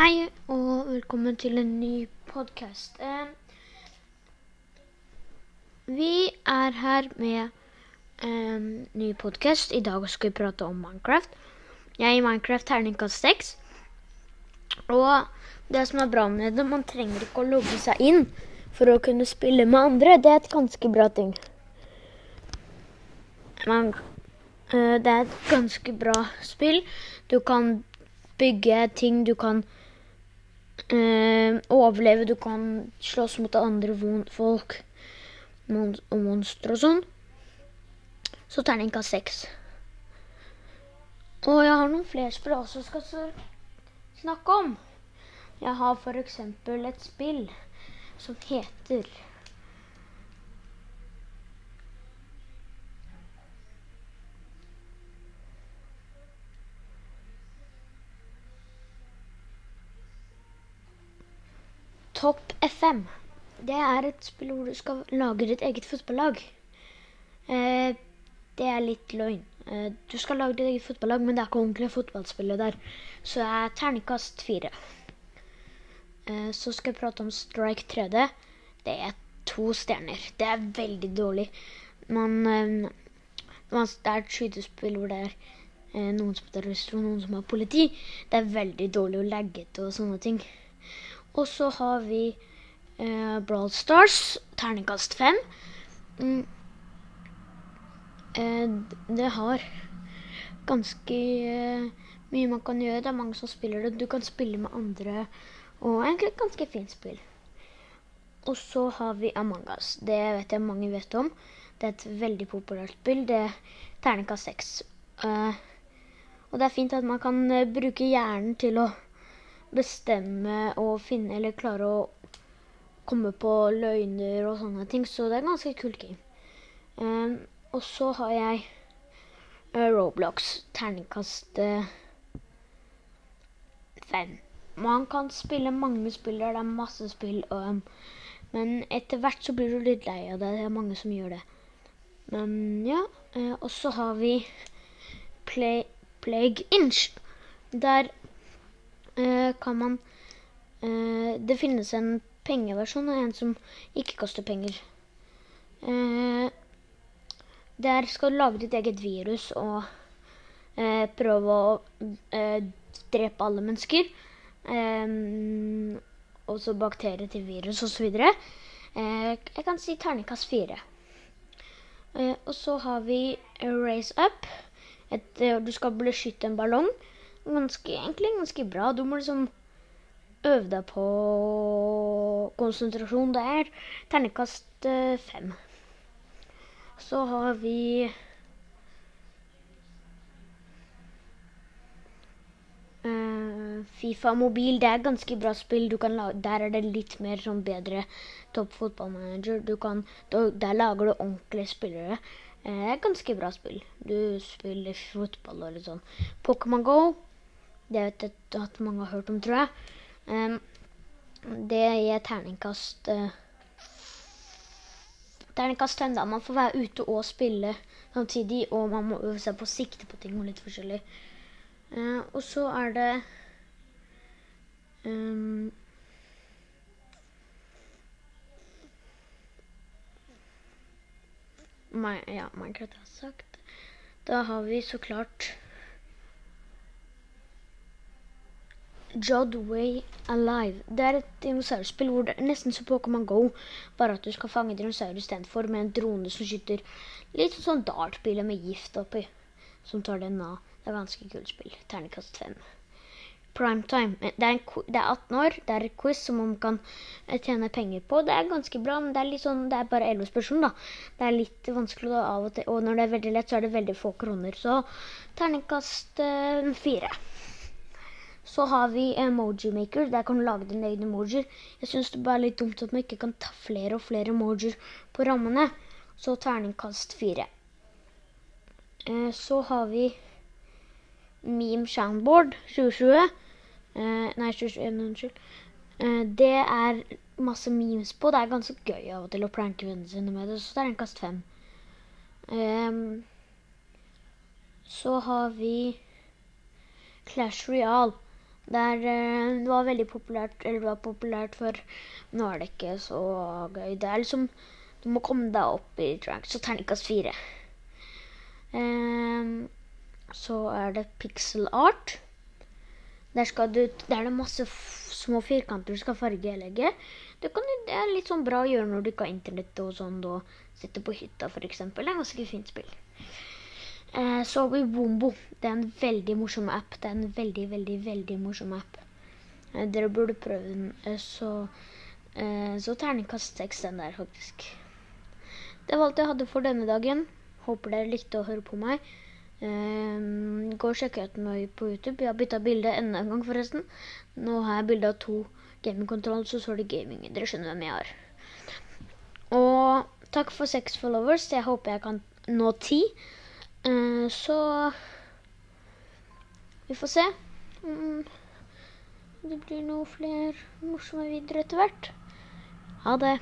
Hei, og velkommen til en ny podkast. vi er her med en ny podkast. I dag skal vi prate om Minecraft. Jeg er i Minecraft terningkast 6. Og det som er bra med det, man trenger ikke å logge seg inn for å kunne spille med andre. Det er et ganske bra ting. Man, eh, det er et ganske bra spill. Du kan bygge ting, du kan eh, overleve, du kan slåss mot andre folk og monstre og sånn. Så terningkast seks. Og jeg har noen flere spill jeg også skal snakke om. Jeg har eksempel et spill som heter Topp FM. Det er et spill hvor du skal lage ditt eget fotballag. Eh, det er litt løgn. Eh, du skal lage ditt eget fotballag, men det er ikke ordentlig fotballspill der. Så jeg er terningkast fire. Eh, så skal jeg prate om Strike 3D. Det er to stjerner. Det er veldig dårlig. Man, eh, man, det er et skytespill hvor det er eh, noen som er terrorister og noen som er politi. Det er veldig dårlig og laggete og sånne ting. Og så har vi eh, Brawl Stars, terningkast fem. Mm. Eh, det har ganske eh, mye man kan gjøre. Det er mange som spiller det. Du kan spille med andre, og egentlig et ganske fint spill. Og så har vi Among us. Det vet jeg mange vet om. Det er et veldig populært spill. Det er terningkast seks. Uh, og det er fint at man kan eh, bruke hjernen til å bestemme og finne eller klare å komme på løgner og sånne ting. Så det er ganske kult game. Um, og så har jeg uh, Roblox, terningkast uh, fem. Man kan spille mange spiller, det er masse spill. Um, men etter hvert så blir du litt lei av det. Det er mange som gjør det. Men ja. Uh, og så har vi Play, Plague Inch. Der eh, kan man eh, Det finnes en pengeversjon og en som ikke koster penger. Eh, der skal du lage ditt eget virus og eh, prøve å eh, drepe alle mennesker. Eh, og så bakterier til virus osv. Eh, jeg kan si terningkast fire. Eh, og så har vi Race Up. Et, eh, du skal beskytte en ballong ganske, egentlig ganske bra. Du må liksom øve deg på konsentrasjon. Det er terningkast eh, fem. Så har vi eh, Fifa mobil. Det er ganske bra spill. Der er det litt mer sånn bedre topp fotballmanager. Kan, der lager du ordentlige spillere. Det er ganske bra spill. Du spiller fotball og litt sånn. Pokémon Go det vet jeg at mange har hørt om, tror jeg. Um, det gir terningkast uh, Terningkast fem, da. Man får være ute og spille samtidig, og man må øve seg på å sikte på ting og litt forskjellig. Uh, og så er det um, My, ja, Minecraft har sagt. Da har vi så klart Jodway Alive. Det er et dinosaurspill hvor det er nesten som Pokémon Go, bare at du skal fange dinosaurer istedenfor med en drone som skyter litt sånn dartbiler med gift oppi, som tar den av. Det er ganske kult spill. Ternekast 5. Primetime. Det er, det er 18 år, det er et quiz som man kan tjene penger på. Det er ganske bra, men det er, sånn, det er bare 11 spørsmål, da. Det er litt vanskelig da, av og til, og når det er veldig lett, så er det veldig få kroner. Så terningkast 4. Så har vi Emoji Maker. Der kan du lage dine egne emojier. Jeg syns det bare er litt dumt at man ikke kan ta flere og flere emojier på rammene. Så terningkast fire. Eh, så har vi Meme Soundboard 2020. Eh, nei, 2021, unnskyld. Eh, det er masse memes på. Det er ganske gøy av og til å pranke vennene sine med det. Så terningkast fem. Um, så har vi Clash Royale. Der eh, det var veldig populært, eller det var populært for Nå er det ikke så gøy. Det er liksom Du må komme deg opp i drag, så terningkast fire. Um, så er det pixel art. Der, du, der er det masse små firkanter du skal fargelegge. Det, kan, det, er litt sånn bra å gjøre når du ikke har internett og sånn. og sitter på hytta, f.eks. Det er ganske fint spill. Eh, så har vi Wombo. Det er en veldig morsom app. Det er en veldig, veldig, veldig morsom app. Eh, dere burde prøve den. Eh, så, eh, så terningkast seks, den der, faktisk. Det var alt jeg hadde for denne dagen. Håper dere likte å høre på meg. Um, gå og sjekk ut meg på YouTube. Jeg har bytta bilde enda en gang, forresten. Nå har jeg bilde av to gamingkontroller, så står det gaming. Dere skjønner hvem jeg er. Og takk for seks followers. Jeg håper jeg kan nå ti. Uh, så vi får se. Um, det blir noe flere morsomme videoer etter hvert. Ha det.